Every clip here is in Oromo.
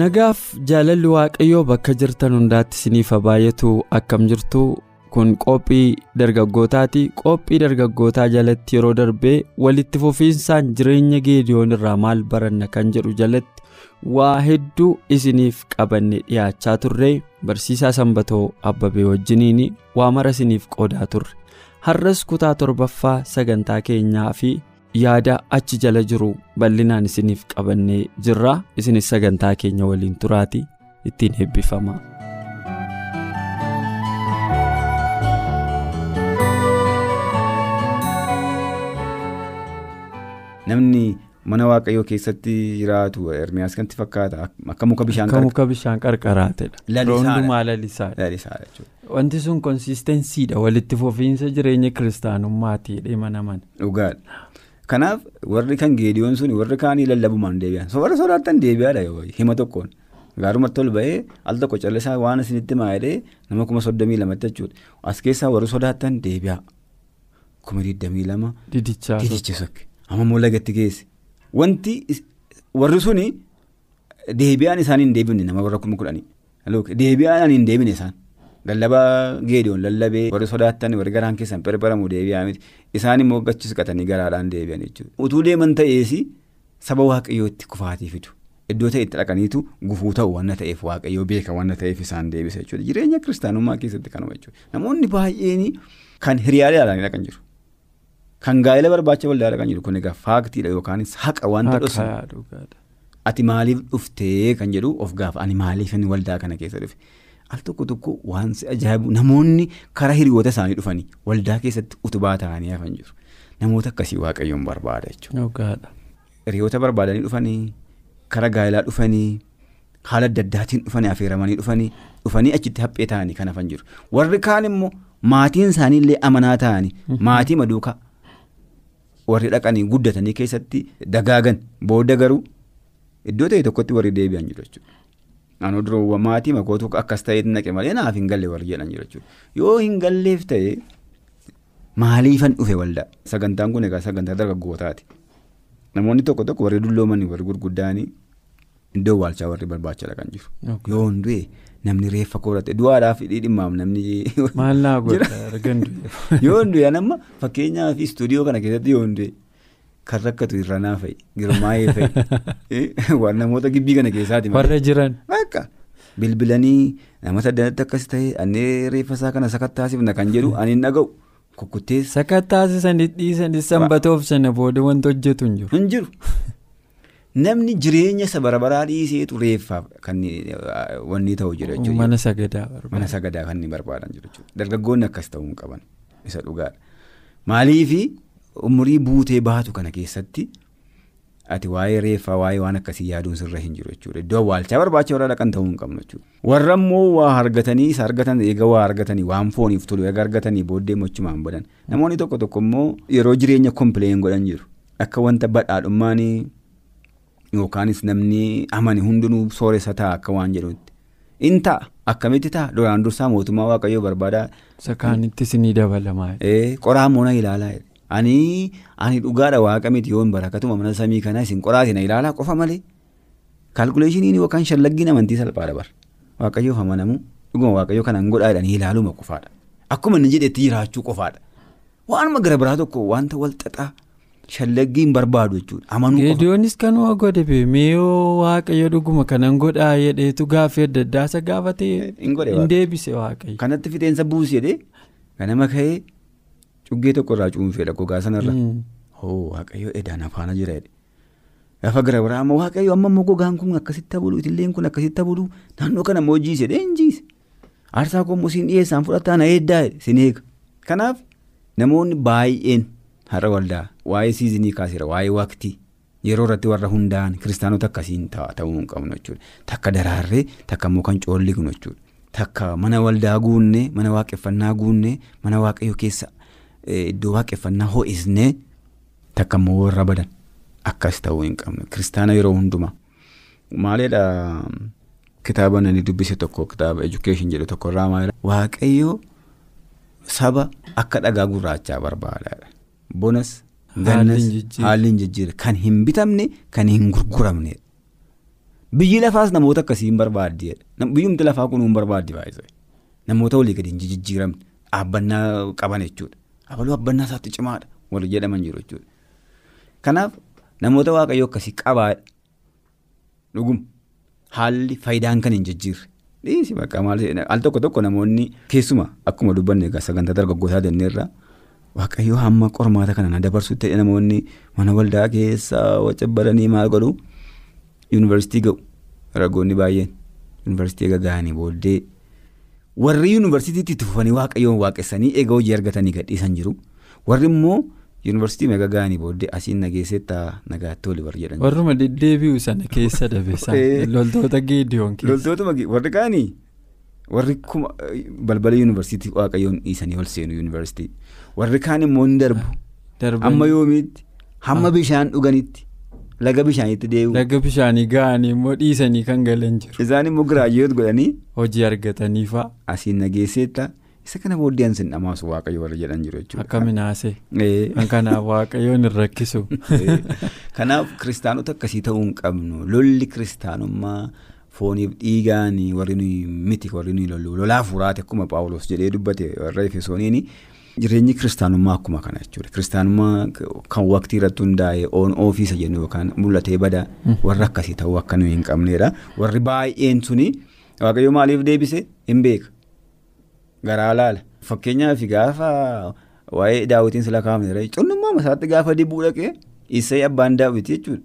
Nagaaf jaalalli waaqayyoo bakka jirtan hundaatti isiniif haa baay'atu akkam jirtu? Kun qophii dargaggootaati qophii dargaggootaa jalatti yeroo darbee walitti fufiinsaan jireenya geediyoon irraa maal baranna kan jedhu jalatti waa hedduu isiniif qabanne dhiyaachaa turre. Barsiisaa sanbatoo abbabee wajjiniin waa mara isiniif qoodaa turre. Har'as kutaa torbaffaa sagantaa keenyaa fi yaada achi jala jiru bal'inaan isiniif qabannee jirra isinis sagantaa keenya waliin turaati ittiin eebbifama. namni mana waaqayyoo keessatti jiraatu ermiyaas kanatti fakkaata akka muka bishaan qarqaraatedha. Lalisaadha. Lalisaadha. Wanti sun konsistensiidha walitti fufiinsa jireenya kiristaanummaati dhimanaman. Dhugaadha. Kanaaf warri kan geediyoon sun warri kaanii lallabumaan deebi'an. Warri sodaattan deebi'aadha yoo hima tokkoon. Gaarumatti ol bahee al tokko callisaa waan isinitti maayidhee nama kuma soddomii lamatti jechuudha. As keessaa warri sodaattan deebi'a. Kuma digdamii lama didicha sokke. Amma immoo lagatti geesse. Wanti warri suni deebi'aan isaanii hin deebine nama warra kuma kudhanii. Deebi'aan hin deebine isaan. Lallabaa geediyoon lallabee warri sodaattan warri garaan keessan barbaramu deebi'aa miti. Isaan immoo gachi siqatanii garaadhaan deebi'an jechuudha. Utuu deeman ta'ees saba waaqayyootti kufaatii fidu. Iddoo ta'e itti dhaqaniitu gufuu ta'u waan ta'eef waaqayyoo beeka waan ta'eef isaan deebisa jechuudha. Jireenya kiristaanummaa keessatti kanuma jechuudha. Namoonni baay'een kan hiriyaadhaan dhaqan jiru. Kan gaa'ela barbaacha waldaadha kan jiru kun egaa faaktiidha yookaan haqa wanta dhosu. Ati maaliif dhuftee kan jedhu of gaafa ani maaliif inni waldaa kana keessa dhufe. Al tokko tokko waan ajaa'ibu namoonni karaa hiriyoota isaanii dhufanii waldaa keessatti utubaa ta'anii hafan jiru. Namoota akkasii waaqayyoon barbaada jechuudha. Hiriyoota barbaadanii dhufanii karaa gaa'elaa dhufanii haala adda addaatiin dhufanii affeeramanii dhufanii dhufanii achitti haphee ta'anii kan hafan jiru. Warri kaan immoo maatiin isaanii illee amanaa ta'anii maatii maduukaa warri dhaqanii guddatanii keessatti dagaagan booda garuu iddoo ta'e tokkotti warri deebi'an jiru jechuudha. Naannoo duroo maatii makootu akkas ta'eetti naqe malee naaf hin galle warri jedhan jechuudha. Yoo hin galleef ta'e maaliifan dhufe waldaa? Sagantaan kun egaa sagantaa dargaggootaati. Namoonni tokko tokko warri dulloomanii warri gurguddaanii iddoo waalchaa warri barbaacha dhaqan jiru. Yoo hin du'e namni reeffa koorate du'aadhaaf dhimmaam namni. Maal naa godha argan du'e. yoo hin du'e anamma fakkeenyaaf istuudiyoo kana keessatti yoo hin du'e kan rakkatu irranaa fa'i girmaa'ee fa'i waan namoota gibbii kana keessaati. Warra jiran. Akka bilbilanii namoota adda addaatti akkas ta'e annee reeffa isaa kana sakattaasifna kan jedhu ani hin dhaga'u kukkutteessa Sakattaasisanii dhiisanii sanbatoof sana booda wanti hojjetu hin jiru. hin jiru. Namni jireenya isa barabaraa dhiiseetu reeffaaf kan wanni ta'u jira jechuudha. Mana sagadaa barbaada. Mana sagadaa kan inni barbaadan jiru jechuudha. Dargaggoonni akkas ta'uu hin qaban isa dhugaadha. Maaliifi umurii buutee baatu kana keessatti ati waa'ee reeffaa waa'ee waan akkasii yaaduun sirra hin jiru jechuudha. Iddoo awwaalchaa barbaacha warra dhaqan ta'uu hin qabnu jechuudha. Warra immoo waa argatanii isa argatan eega waa argatanii waan fooniif tolu eega argatanii booddee mochumaan badan. Namoonni tokko tokko immoo yeroo jireenya kompileen godhan jiru. Akka wanta badhaadhummaanii yookaanis namni amani hundinuu sooressa ta'a akka waan jedhutti. In ta'a akkamitti ta'a duraan dursaa mootummaa waaqayyoo barbaadaa Isa kaanittis ni dabalamaa. ee qoraa moona ilaalaa. Ani ani dhugaadha waaqa miti yoo hin barakatuma mana samii kana isin qoraati na ilaalaa qofa malee. Kaalkuleeshiniin yookaan shallaggiin amantii salphaadha bar waaqayyoof amanamu dhuguma waaqayyoo kanaan godhaa jedhanii ilaaluma qofaadha akkuma inni jedhetti jiraachuu qofaadha waanuma gara biraa tokko wanta wal xaxaa shallaggiin barbaadu jechuudha. Amanuu qofa. Geediyoonis kanuma godhe beemee yoo waaqayyo dhuguma kanan godhaa jedheetu gaaffii adda addaa isa gaafatee Hin godhe deebise waaqayyo. kanatti fixeensa buusi jedhee ganama ka'ee cuggee tokko irraa cuunfeedha gogaa sanarra. Mm. hoo waaqayyo edaan afaana jira jedhe gaafa gara biraa amma waaqayyo amma immoo gogaan kun akkasitti bulu itilleen kun akkasitti bulu naannoo kana immoo jiise dhee hin jiise aarsaa koo immoo siin dhiyeessaan fudhataa na eeddaa sin eega kanaaf namoonni baay'een har'a waldaa waa'ee siizinii kaaseera waa'ee waqtii yeroo irratti warra hundaa'an kiristaanota akkasiin ta'uu hin qabnu jechuudha. Takka daraarree takka immoo kan coollignu jechuudha. Takka mana waldaa guunnee mana waaqeffannaa guunnee mana waaqayyoo keessa iddoo waaqeffannaa ho'isnee takka immoo warra badan akkas ta'uu hin qabnu kiristaana yeroo hundumaa. Maaliidha kitaaba nani dubbise tokko kitaaba education jedhu tokko irraa maalidha. Waaqayyoo saba akka dhagaa gurraachaa barbaada. Bonas gannas haalli hin jijjiirre kan hin bitamne kan hin gurguramne. Biyyi lafaas namoota akkasii hin barbaaddi. Biyyumti lafaa kun hin barbaaddi baay'ee. Namoota walii gadi hin jijjiiramne dhaabbannaa qaban jechuudha. Abaluu dhaabbannaa isaatti cimaadha wal jedhaman jiru jechuudha. Kanaaf namoota waaqayyoo akkasii qabaadha. Dhuguma haalli faayidaan kan hin jijjiirre. Dhiisi bakka maal al tokko tokko namoonni keessuma akkuma dubbanne sagantaa dargaggootaa dandeerra waaqayyoo hamma qormaata kana na dabarsutti ta'e namoonni mana waldaa keessa wacca baranii maal godhu yuunivarsiitii ga'u ragoonni baay'een yuunivarsiitii eega ga'anii booddee warri yuunivarsiitiitti itti fufanii waaqayyoon waaqessanii eega hojii argatanii gadhiisan jiru warri immoo. yuunivarsiitii meeqa ga'anii booddee asiin nageessetta nagaatti oli warri jedhan. warruma deddeebi'u sana keessa dabeessa loltoota geediyoon keessa. loltoota warri ga'anii warri kuma balbala yuunivarsiitii waaqayyoon dhiisanii ol seenu yuunivarsiitii warri kaan immoo hin darbu. hamma yoomiitti hamma bishaan dhuganitti laga bishaaniitti deebi'u. laga bishaanii ga'anii immoo dhiisanii kan galan jiru. isaan immoo giraajuweet godhanii. hojii argatanii fa'a. asiin nageessetta. isa kana booddee ansin dhamaasu waaqayyo warra jedhan jiru jechuudha. Akka minaasee. Kan kanaaf waaqayyoon hin rakkisu. Kanaaf kiristaanota akkasii ta'uu hin qabnu lolli kiristaanummaa fooniif dhiigaan warri nuyi miti warri nuyi lollu lolaa furaate akkuma paawulos jedhee dubbate warra efesooniin jireenyi kiristaanummaa akkuma kana jechuudha. Kiristaanummaa kan waqtii irratti hundaa'e oon oofiisa jennu yookaan mul'atee bada warra akkasii ta'uu akka nuyi hin qabneedha. Warri baay'een suni waaqayyo maaliif deebise hin beeka. Garaa laala fakkeenyaaf gaafa waa'ee daawwitiin sila kaa'amne cunnummaa masaatti gaafa dibuu dhaqee isee abbaan daawwiti jechuudha.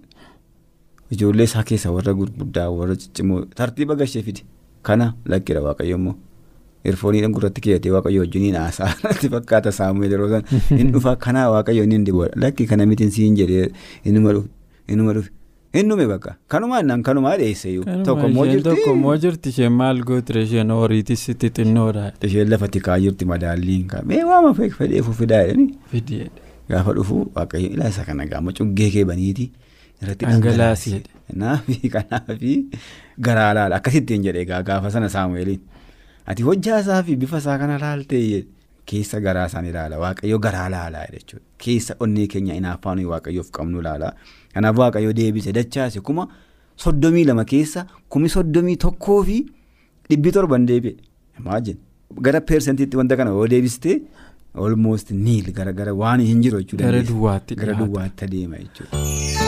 Ijoollee isaa keessa warra gurguddaa warra ciccimoo tartiiba gashee fide kana lakkidha waaqayyo immoo irfooniidhaan gurratti keewwatee waaqayyo wajjiniin haasaa itti fakkaata saamu'eel yeroo san hin dhufa kanaa waaqayyo inni diboodha lakki kana mitiin siin jedhee inuma dhufe inuma dhufe. Innume bakka kanumaan naan kanumaa dhiyeesseeyyuu. Tokko immoo jirti. Tokko immoo jirti isheen maal gootire isheen horiitis itti xinnoodha. Isheen lafa tikaa jirti madaalliin kaa mee waama fedheefu fidaa jedhanii. Fideedha. Gaafa dhufu waaqayyo ilaasa kana gaama cuggee kee baniiti. Dhangalaasee. Kanaafi kanaafi garaa laala akkasittiin jedhee gaafa sana saamu'eeliin. Ati hojjaa isaa fi bifa isaa kana laaltee keessa garaa isaan ilaala waaqayyo garaa laalaa jechuudha. Keessa onnee keenya inaaffaan waaqayyoof qabnu laala. Kanaaf waaqayyo deebise dachaase kuma soddomii lama keessa kumi soddomii tokkoo fi dhibbi torban deebi'e. Imaajin gara peersentiitti wanta kana yoo deebistee almost niil gara gara waan hin jiru jechuudha. Gara duwwaatti adeema jechuudha.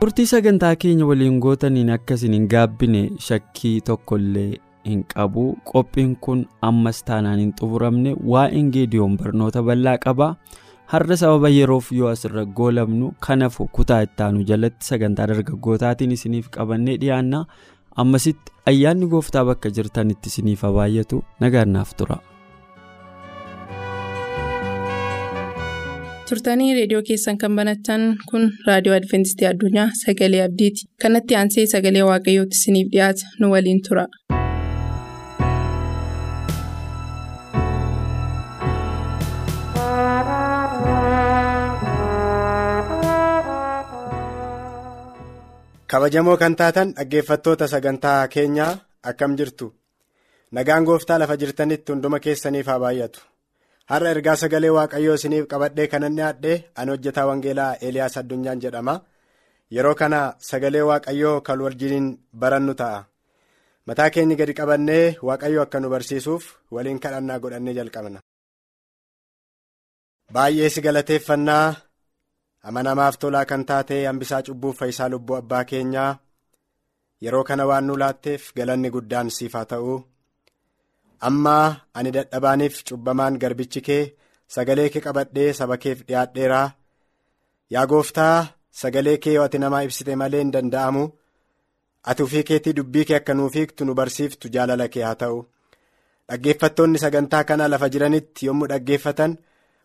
Turtii sagantaa keenya waliin gootaniin akkasiin hin gaabbine shakkii tokkollee hin qabu. Qophiin kun ammas taanaan hin xumuramne waa'een geediyoon barnoota bal'aa qaba. Har'a sababa yeroof yoo asirra goolabnu kanafu kutaa ittaanu jalatti sagantaa dargaggootaatiin isiniif qabannee dhiyaanna. Ammasitti ayyaanni gooftaa bakka jirtanitti isiniif haa baay'atu nagaannaaf tura. Turtanii reediyoo keessan kan banatan kun raadiyoo adventistii addunyaa sagalee abdiiti. Kanatti aansee sagalee waaqayyootti isiniif dhiyaata nu waliin tura. kabajamoo kan taatan dhaggeeffattoota sagantaa keenyaa akkam jirtu? Nagaan gooftaa lafa jirtanitti hunduma keessaniif haa baay'atu har'a ergaa sagalee waaqayyoo isiniif qabadhee kanan dhiyaadhee ani hojjetaa wangeelaa eeliyaas addunyaan jedhama. Yeroo kana sagalee waaqayyoo kan wajjiniin barannu ta'a. Mataa keenya gadi qabannee waaqayyoo akka nu barsiisuuf waliin kadhannaa godhannee jalqabna. baay'ee si galateeffannaa. Amanamaaf tolaa kan taate hambisaa cubbuuf fayyisaa lubbuu abbaa keenyaa. Yeroo kana waan nu laatteef galanni guddaan siif haa ta'u amma ani dadhabaaniif cubbamaan garbichi kee sagalee kee qabadhee saba keef dhiyaadheeraa. Yaa gooftaa sagalee kee yoo ati namaa ibsite malee hin danda'amu ati ufii keetii dubbii kee akka nuuf hiiktu nu barsiiftu jaalala kee haa ta'u. Dhaggeeffattoonni sagantaa kanaa lafa jiranitti yommuu dhaggeeffatan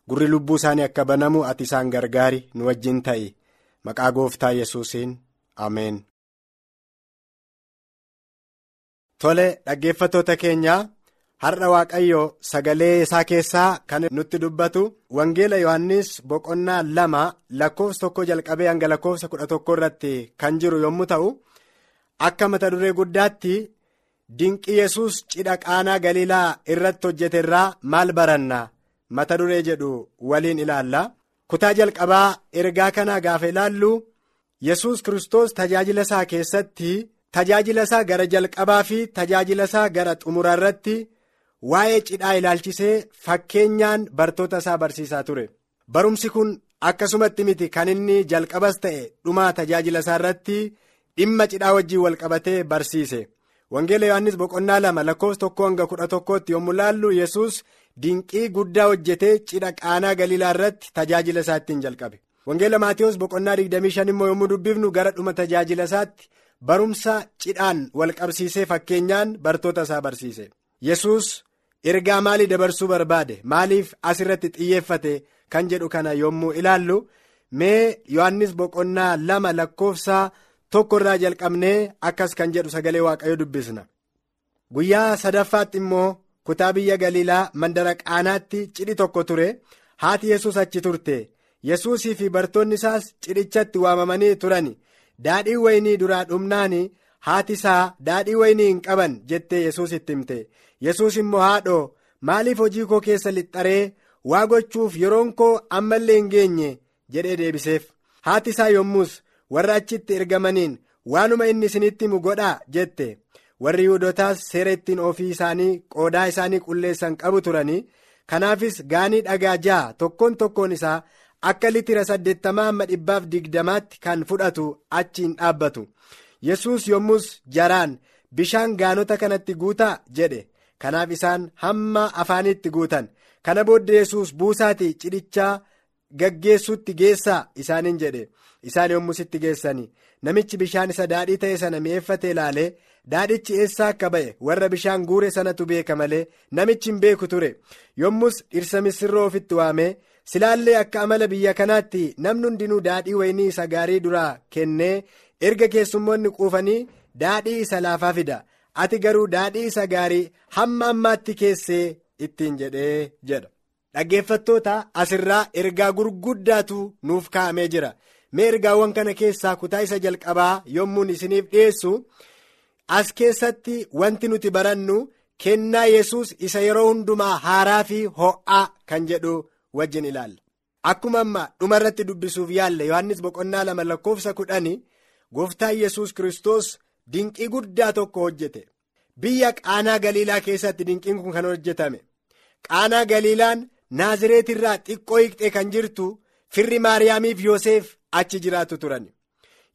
gurri lubbuu isaanii akka banamu ati isaan gargaari nu wajjin ta'i. Maqaa gooftaa yesuusiin. Ameen. Tole dhaggeeffattoota keenyaa har'a waaqayyo sagalee isaa keessaa kan nutti dubbatu wangeela yohannis boqonnaa lama lakkoofsa tokko jalqabee hanga lakkoofsa kudha tokko irratti kan jiru yommuu ta'u akka mata duree guddaatti dinqii yesus cidha qaanaa galiilaa irratti hojjete irraa maal baranna mata duree jedhu waliin ilaalla kutaa jalqabaa ergaa kanaa gaafa ilaallu yesus kristos tajaajila isaa keessatti. Tajaajila isaa gara jalqabaa fi tajaajila isaa gara xumuraa irratti waa'ee cidhaa ilaalchisee fakkeenyaan bartoota isaa barsiisaa ture. Barumsi kun akkasumatti miti kan inni jalqabas ta'e dhumaa tajaajila isaa irratti dhimma cidhaa wajjiin wal qabatee barsiise. Wangeela Yohaannis boqonnaa lama lakkoofsa tokko hanga kudha tokkootti yommuu laallu yesus dinqii guddaa hojjetee cidha qaanaa galiilaa irratti tajaajila isaa ittiin jalqabe. Wangeela Maatiyus boqonnaa 25 immoo yommuu dubbifnu gara dhuma tajaajila isaatti. Barumsa cidhaan wal qabsiisee fakkeenyaan bartoota isaa barsiise yesus ergaa maalii dabarsuu barbaade? Maaliif asirratti xiyyeeffate kan jedhu kana yommuu ilaallu? Mee yohannis boqonnaa lama lakkoofsa tokko irraa jalqabnee akkas kan jedhu sagalee waaqayyo dubbisna. Guyyaa sadaffaatti immoo kutaa biyya galiilaa mandara qaanaatti cidhi tokko ture. Haati yesus achi turte. Yesuusii fi bartoonni isaas cidhichatti waamamanii turan. daadhii waynii duraa dhumnaan haati isaa daadhii waynii hin qaban jettee yesus itti himte yesus immoo haadhoo maaliif hojii koo keessa lixxaree? Waa gochuuf yeroon koo ammallee hin geenye jedhee deebiseef. Haati isaa yommus warra achitti ergamaniin waanuma inni isinitti himu godhaa? jette. Warri yihudotaas seera ittiin ofii isaanii qoodaa isaanii qulleessan qabu turanii kanaafis gaanii dhagaa ja'a tokkoon tokkoon isaa. akka litira saddeettamaa amma dhibbaaf digdamaatti kan fudhatu achiin dhaabbatu. Yesus yommus jaraan bishaan gaanota kanatti guutaa? jedhe kanaaf isaan hamma afaanitti guutan. Kana booddee yesus buusaati cidhichaa gaggeessutti geessaa isaaniin jedhe. Isaan yommusitti geessani namichi bishaan isa daadhii ta'e sana mi'eeffate ilaalee daadhichi eessaa akka ba'e warra bishaan guure sanatu beeka malee namichi hin beeku ture. Yommus dhirsa misirroo ofitti waamee. silaallee akka amala biyya kanaatti namni hundinuu daadhii waynii isa gaarii duraa kennee erga keessummoonni quufanii daadhii isa laafaa fida ati garuu daadhii isa gaarii hamma ammaatti keessee ittiin jedhee jedha dhaggeeffattoota asirraa ergaa gurguddaatu nuuf kaa'amee jira mee ergaawwan kana keessaa kutaa isa jalqabaa yommuun isiniif dhiyeessu as keessatti wanti nuti barannu kennaa yesus isa yeroo hundumaa haaraa fi ho'aa kan jedhu. wajjin ilaalla akkuma amma dhuma irratti dubbisuuf yaalle yohannis boqonnaa lama lakkoofsa kudhanii gooftaan yesus kristos dinqii guddaa tokko hojjete. Biyya qaanaa galiilaa keessatti dinqiin kun kan hojjetame. Qaanaa galiilaan naazireet irraa xiqqoo hiiqxee kan jirtu firri maariyaamiif yoosef achi jiraatu turan.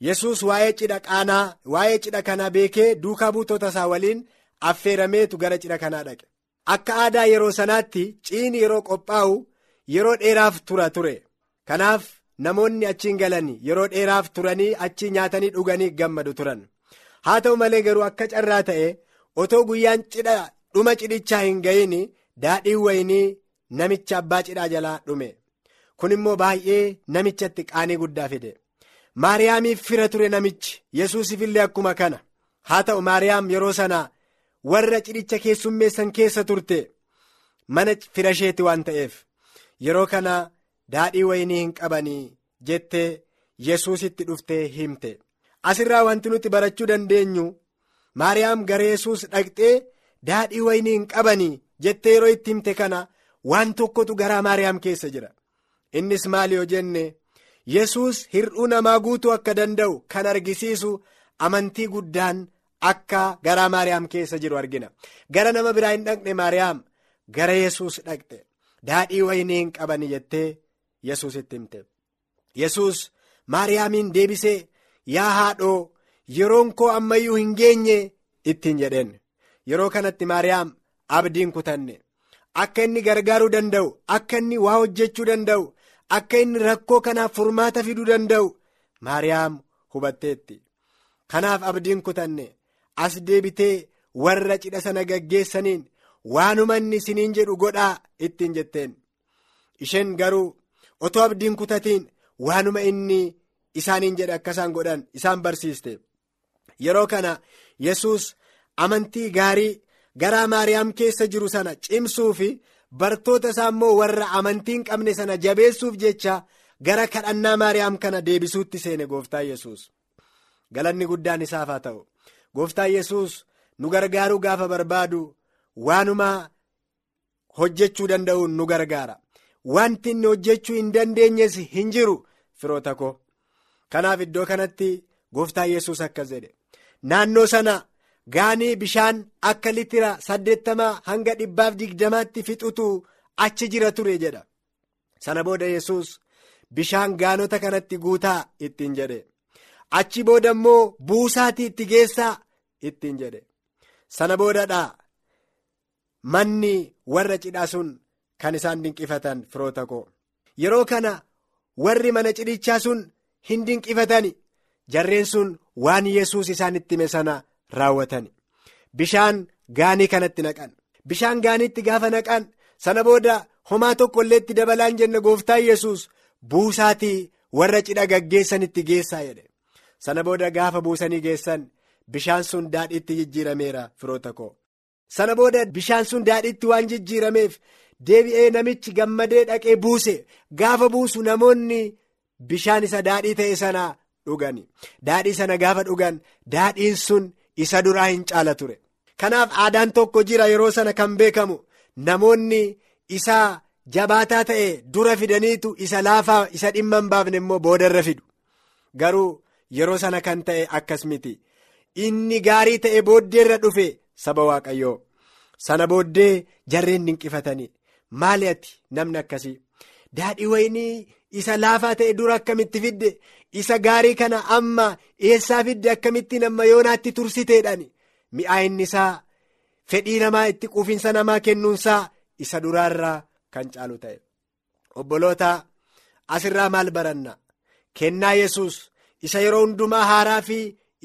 Yesus waa'ee cidha qaanaa waa'ee cidha kanaa beekee duukaa buutota isaa waliin affeerameetu gara cidha kanaa dhaqe. Akka aadaa yeroo sanaatti ciini yeroo qophaa'u. yeroo dheeraaf tura ture. Kanaaf namoonni achiin galanii yeroo dheeraaf turanii achii nyaatanii dhuganii gammadu turan haa ta'u malee garuu akka carraa ta'e otoo guyyaan cidha dhuma cidhichaa hin ga'iin daadhiin waynii namicha abbaa cidhaa jalaa dhume. Kun immoo baay'ee namichatti qaanii guddaa fide. Maariyaamiif fira ture namichi yesuusifillee akkuma kana. Haa ta'u maariyaam yeroo sana warra cidhicha keessummeessan keessa turte mana fira isheeti waan ta'eef. yeroo kana daadhii waynii hin qabanii jettee yesuusitti dhuftee himte asirraa wanti nuti barachuu dandeenyu maariyaam gara yesus dhaqxee daadhii waynii hin qabanii jettee yeroo itti himte kana waan tokkotu garaa maariyaam keessa jira. Innis maali yoo jenne? Yesus hir'uu namaa guutuu akka danda'u kan argisiisu amantii guddaan akka garaa maariyaam keessa jiru argina. Gara nama biraa hin dhaqne maariyaam gara yesus dhaqxe. daadhii waynii hin qabani jettee yesus itti himte. Yesus maariyaamiin deebisee yaa haadhoo yeroon koo ammayyuu hin geenye ittiin jedheen. Yeroo kanatti maariyaam abdiin kutanne. Akka inni gargaaruu danda'u akka inni waa hojjechuu danda'u akka inni rakkoo kanaaf furmaata fiduu danda'u maariyaam hubatteetti. Kanaaf abdiin kutanne as deebitee warra cidha sana gaggeessaniin waanuma inni isiniin jedhu godhaa? ittiin jetteen. Isheen garuu otoo abdiin kutatiin waanuma inni isaaniin jedhe akka isaan godhan isaan barsiiste. Yeroo kana yesus amantii gaarii garaa maariyaam keessa jiru sana cimsuu fi bartoota isaa immoo warra amantii hin qabne sana jabeessuuf jecha gara kadhannaa maariyaam kana deebisuutti seene gooftaa yesus galanni guddaan isaaf haa ta'u. Gooftaa yesus nu gargaaruu gaafa barbaadu waanuma hojjechuu danda'uun nu gargaara. Wanti inni hojjechuu hin dandeenyes hin jiru firoota koo kanaaf iddoo kanatti gooftaa yesus akkas jedhe. Naannoo sana gaanii bishaan akka litira saddeettamaa hanga dhibbaaf digdamaatti fixutu achi jira ture jedha. Sana booda yesus bishaan gaanota kanatti guutaa ittiin jedhe. Achi booda immoo buusaatii itti geessaa ittiin jedhe. Sana boodadhaa manni warra cidhaa sun kan isaan dinqifatan firoota koo. Yeroo kana warri mana cidhichaa sun hin dinqifatani. Jarreen sun waan yesus isaan itti hime sana raawwatani. Bishaan gaanii kanatti naqan. Bishaan gaaniitti gaafa naqan sana booda homaa tokko illee itti dabalaan jenne gooftaa yesus buusaatii warra cidha gaggeessanitti geessaa jedhe. Sana booda gaafa buusanii geessan bishaan sun daadhiitti jijjiirameera firoota koo. Sana booda bishaan sun daadhiitti waan jijjiirameef deebi'ee namichi gammadee dhaqee buuse. Gaafa buusu namoonni bishaan isa daadhii ta'e sana dhugan daadhii sana gaafa dhugan daadhiin sun isa duraa hin caala ture. Kanaaf aadaan tokko jira yeroo sana kan beekamu namoonni isa jabaataa ta'e dura fidaniitu isa laafaa isa dhimma hin baafne immoo boodarra fidu. Garuu yeroo sana kan ta'e akkas miti. Inni gaarii ta'e booddeerra dhufe saba waaqayyoo. Sana booddee jarreen dinqifatanii maali ati namni akkasii daadhii waynii isa laafaa ta'e dura akkamitti fidde? Isa gaarii kana amma eessaa fidde akkamittiin amma yoonaatti tursiteedhaan mi'aayinni isaa fedhii namaa itti quufinsa namaa kennuunsaa isa duraarraa kan caalu ta'e. Obboloota asirraa maal baranna? Kennaa yesus isa yeroo hundumaa haaraa fi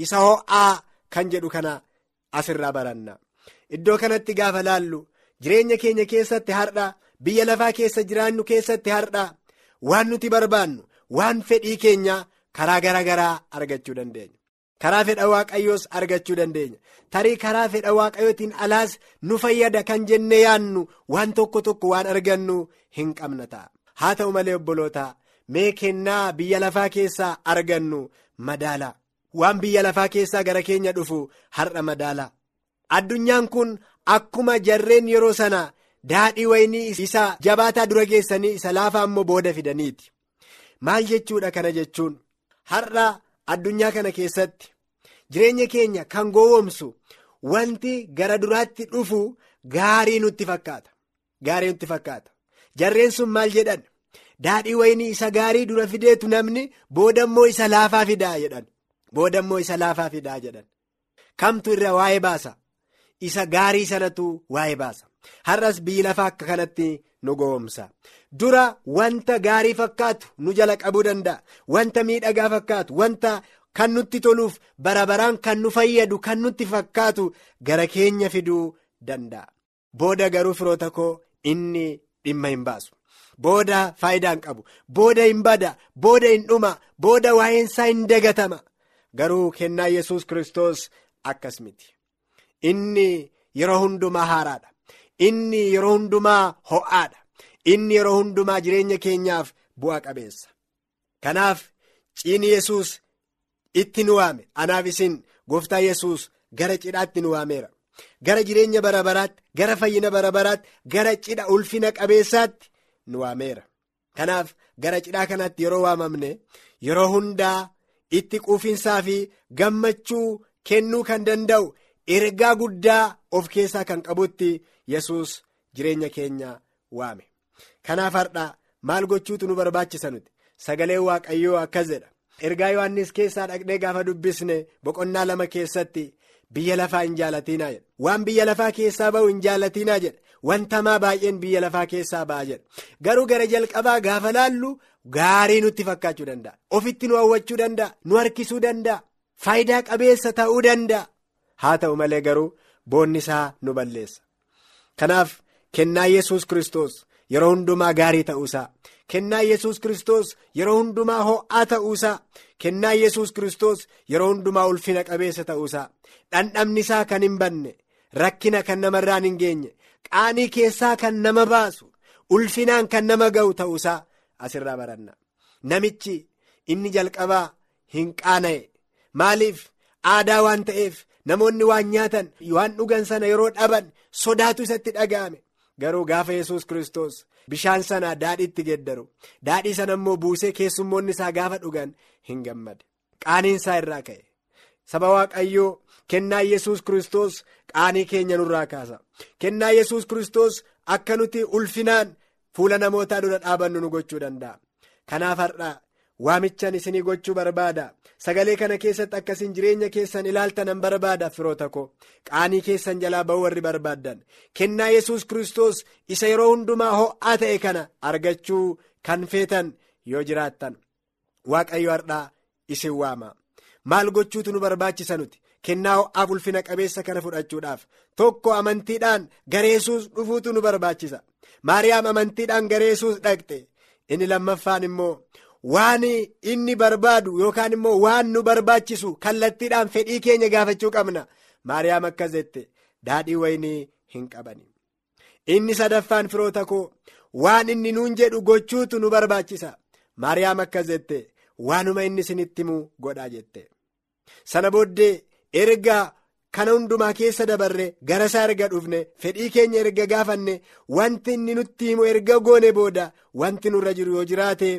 isa ho'aa kan jedhu kana asirraa baranna. Iddoo kanatti gaafa laallu jireenya keenya keessatti hardha biyya lafaa keessa jiraannu keessatti hardha waan nuti barbaannu waan fedhii keenya karaa gara garaa argachuu dandeenya. Karaa fedha waaqayyoos argachuu dandeenya. Tarii karaa fedha waaqayyootiin alaas nu fayyada kan jenne yaannu waan tokko tokko waan argannu hin qabna ta'a. Haa ta'u malee obboloota mee kennaa biyya lafaa keessaa argannu madaala. Waan biyya lafaa keessaa gara keenya dhufu har'a madaala. Addunyaan kun akkuma jarreen yeroo sana daadhii waynii isa jabaataa dura geessanii isa laafaa immoo booda fidaniiti. Maal jechuudha kana jechuun? Har'a addunyaa kana keessatti jireenya keenya kan gowwomsu wanti gara duraatti dhufu gaarii nutti fakkaata. Gaarii nutti fakkaata. Jarreen sun maal jedhan? Daadhii waynii isa gaarii dura fideetu namni booda immoo isa laafaa fidaa jedhan. Booda isa laafaa fidaa jedhan. Kamtu irra waa'ee baasa? Isa gaarii sanatu waa'ee baasa har'as biyyi lafaa akka kanatti nu gowwomsa dura wanta gaarii fakkaatu nu jala qabuu danda'a. Wanta miidhagaa fakkaatu wanta kan nutti toluuf bara baraan kan nu fayyadu kan nutti fakkaatu gara keenya fiduu danda'a. Booda garuu firoota koo inni dhimma hin baasu. Booda faayidaa hin qabu. Booda hin bada. Booda hin dhuma. Booda waa'eensaa hin dagatama. Garuu kennaa yesus kristos akkas miti. Inni yeroo hundumaa haaraadha inni yeroo hundumaa ho'aadha inni yeroo hundumaa jireenya keenyaaf bu'a qabeessa. Kanaaf ciini yesus itti nu waame. Anaaf isin gooftaa yesus gara cidhaatti nu waameera. Gara jireenya bara baraatti gara fayyina bara baraatti gara cidha ulfina qabeessaatti nu waameera. Kanaaf gara cidhaa kanatti yeroo waamamne yeroo hundaa itti quufinsaa fi gammachuu kennuu kan danda'u ergaa guddaa of keessaa kan qabutti yesus jireenya keenya waame. Kanaaf har'a maal gochuutu nu barbaachisa nuti? Sagaleen waaqayyoo akkas jedha. Ergaa yohannis keessaa dhaqnee gaafa dubbisne boqonnaa lama keessatti biyya lafaa hin jaalatinaa jedha. Waan biyya lafaa keessaa ba'u hin jaalatinaa jedha. Wantamaa baay'een biyya lafaa keessaa ba'a jedha. Garuu gara jalqabaa gaafa laallu gaarii nutti fakkaachuu danda'a. Ofitti nu hawwachuu danda'a. Nu harkisuu danda'a. Faayidaa qabeessa ta'uu danda'a. Haa ta'u malee garuu boonni isaa nu balleessa kanaaf kennaa yesus kristos yeroo hundumaa gaarii ta'uusaa kennaa yesus kristos yeroo hundumaa ho'aa ta'uusaa kennaa yesus kristos yeroo hundumaa ulfina qabeessa ta'uusaa dhandhamni isaa kan hin banne rakkina kan namarraan hin geenye qaanii keessaa kan nama baasu ulfinaan kan nama ga'u ta'uusaa asirraa baranna. Namichi inni jalqabaa hin qaana'e. Maaliif? Aadaa waan ta'eef namoonni waan nyaatan waan dhugan sana yeroo dhaban sodaatu isatti dhaga'ame. Garuu gaafa yesus kristos bishaan sana daadhiitti geddaru daadhii sana immoo buusee keessummoonni isaa gaafa dhugan hin gammade. Qaaniin isaa irraa ka'e. Saba waaqayyoo kennaa yesus kristos qaanii keenya nurraa kaasa. Kennaa yesus kristos akka nuti ulfinaan fuula namootaa dura dhaabannu nu gochuu danda'a. Kanaaf har'a waamichan isinii gochuu barbaada. Sagalee kana keessatti akkasiin jireenya keessan ilaaltanan barbaada firoota koo qaanii keessan jalaa ba'uu warri barbaaddan. Kennaa yesus kristos isa yeroo hundumaa ho'aa ta'e kana argachuu kan feetan yoo jiraattan waaqayyo har'aa isin waama. Maal gochuutu nu barbaachisa nuti? Kennaa ho'aaf ulfina qabeessa kana fudhachuudhaaf. Tokko amantiidhaan gara yesus dhufuutu nu barbaachisa. Maariyaam amantiidhaan gara yesus dhaqxe. Inni lammaffaan immoo. Waan inni barbaadu yookaan immoo waan nu barbaachisu kallattiidhaan fedhii keenya gaafachuu qabna. Maariyaam akkas jette daadhii waynii hin qabani. Inni sadaffaan firoota koo waan inni nuun jedhu gochuutu nu barbaachisa. Maariyaam akkas jette waanuma inni isinitti himu godhaa jette. Sana booddee erga kana hundumaa keessa dabarre gara isaa erga dhufne fedhii keenya erga gaafanne wanti inni nutti himu erga goone booda wanti nurra jiru yoo jiraate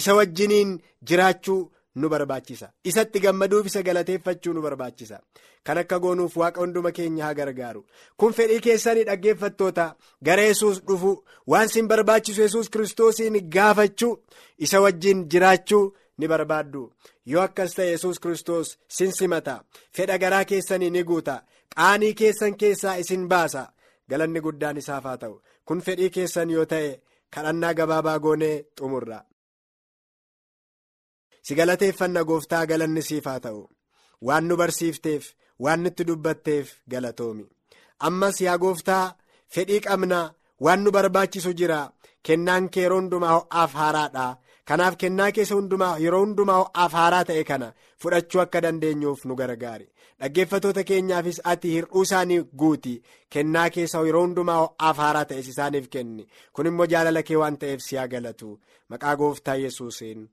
isa wajjiniin jiraachuu nu barbaachisa. Isatti gammaduuf isa galateeffachuu nu barbaachisa. Kan akka goonuuf waaqa hunduma keenya haa gargaaru. Kun fedhii keessanii dhaggeeffattoota gara yesus dhufu waan sin barbaachisu yesus kiristoosiin gaafachuu isa wajjin jiraachuu ni barbaaddu. Yoo akkas ta'e yesus kristos sin simata. Fedha garaa keessanii ni guuta. Qaanii keessan keessaa isin baasa. Galanni guddaan isaaf haa ta'u. Kun fedhii keessan yoo ta'e kadhannaa gabaabaa goonee xumurra. si galateeffanna gooftaa galanni siif haa ta'u. Waan nu barsiifteef waan nutti dubbatteef galatoomi. Ammas yaa gooftaa fedhii qabna waan nu barbaachisu jira. Kennaan kee yeroo hundumaa ho'aaf haaraadha. Kanaaf kennaa keessa hundumaa yeroo hundumaa ho'aaf haaraa ta'e kana fudhachuu akka dandeenyuuf nu gargaari. Dhaggeeffatoota keenyaafis ati hir'uu isaanii guuti. Kennaa keessa yeroo hundumaa ho'aaf haaraa ta'es isaaniif kenni. Kun immoo jaalala kee waan ta'eef si haa galatu. Maqaa gooftaa yesuusiin.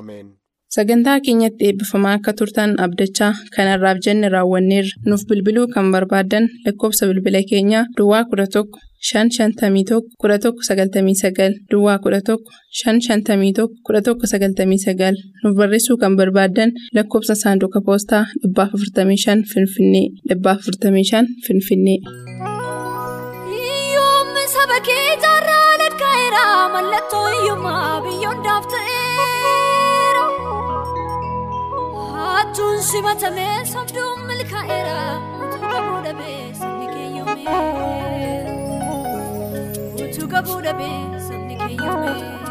Ameen. sagantaa keenyatti eebbifamaa akka turtan abdachaa kanarraaf jenne raawwanneerra nuuf bilbiluu kan barbaaddan lakkoobsa bilbila keenyaa duwwaa 11 551 1199 duwwaa 11 551 1199 nuuf barreessuu kan barbaaddan lakkoobsa saanduqa poostaa 455 finfinnee 455 finfinnee. Yoommi saba kee jaarraa lakkaa'eera mallattoo hiyyummaa biyyoon daafta'eera. Hattuun simatamee sobduun milkaa'eera Utuu qabuu dhabee sabni keeyyoomeera.